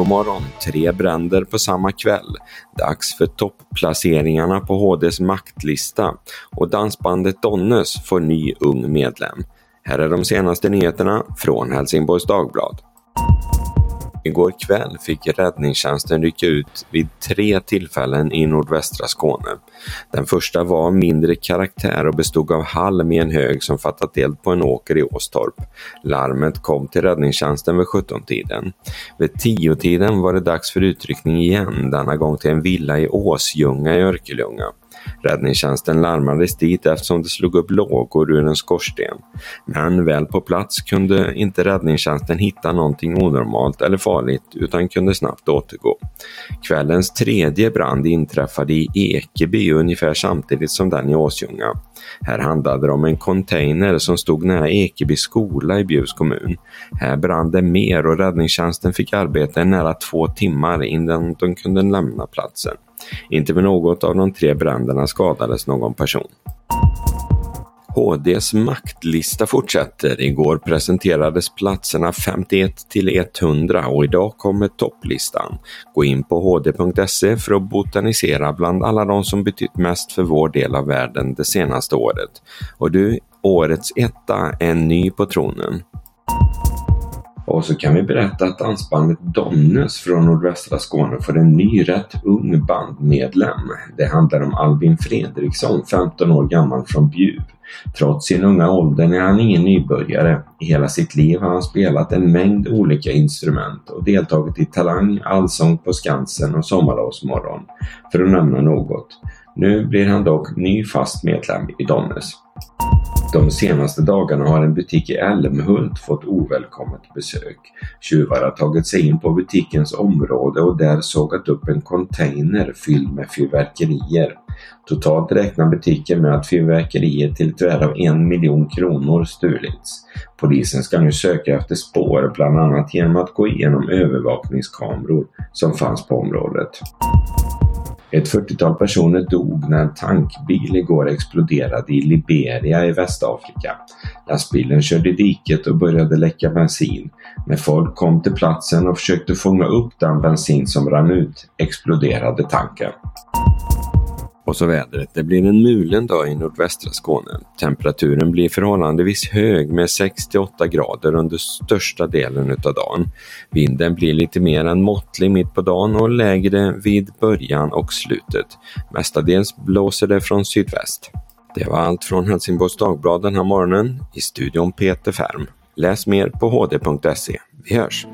god morgon. Tre bränder på samma kväll. Dags för toppplaceringarna på HDs maktlista och dansbandet Donnes får ny ung medlem. Här är de senaste nyheterna från Helsingborgs Dagblad. Igår kväll fick räddningstjänsten rycka ut vid tre tillfällen i nordvästra Skåne. Den första var av mindre karaktär och bestod av halm i en hög som fattat eld på en åker i Åstorp. Larmet kom till räddningstjänsten vid 17-tiden. Vid 10-tiden var det dags för utryckning igen, denna gång till en villa i Åsljunga i Örkelljunga. Räddningstjänsten larmades dit eftersom det slog upp lågor ur en skorsten. Men väl på plats kunde inte räddningstjänsten hitta någonting onormalt eller farligt utan kunde snabbt återgå. Kvällens tredje brand inträffade i Ekeby ungefär samtidigt som den i Åsjunga. Här handlade det om en container som stod nära Ekeby skola i Bjuvs kommun. Här brann det mer och räddningstjänsten fick arbeta i nära två timmar innan de kunde lämna platsen. Inte vid något av de tre bränderna skadades någon person. HDs maktlista fortsätter. Igår presenterades platserna 51 till 100 och idag kommer topplistan. Gå in på hd.se för att botanisera bland alla de som betytt mest för vår del av världen det senaste året. Och du, årets etta är ny på tronen. Och så kan vi berätta att dansbandet Donnes från nordvästra Skåne får en ny rätt ung bandmedlem. Det handlar om Albin Fredriksson, 15 år gammal från Bjuv. Trots sin unga ålder är han ingen nybörjare. I hela sitt liv har han spelat en mängd olika instrument och deltagit i Talang, Allsång på Skansen och Sommarlovsmorgon, för att nämna något. Nu blir han dock ny fast medlem i Donnes. De senaste dagarna har en butik i Älmhult fått ovälkommet besök. Tjuvar har tagit sig in på butikens område och där sågat upp en container fylld med fyrverkerier. Totalt räknar butiken med att fyrverkerier till ett värde av en miljon kronor stulits. Polisen ska nu söka efter spår, bland annat genom att gå igenom övervakningskameror som fanns på området. Ett 40-tal personer dog när en tankbil igår exploderade i Liberia i Västafrika. Lastbilen körde i diket och började läcka bensin. När folk kom till platsen och försökte fånga upp den bensin som rann ut exploderade tanken. Och så vädret. Det blir en mulen dag i nordvästra Skåne. Temperaturen blir förhållandevis hög med 6-8 grader under största delen av dagen. Vinden blir lite mer än måttlig mitt på dagen och lägre vid början och slutet. Mestadels blåser det från sydväst. Det var allt från Helsingborgs Dagblad den här morgonen. I studion Peter Färm. Läs mer på hd.se. Vi hörs!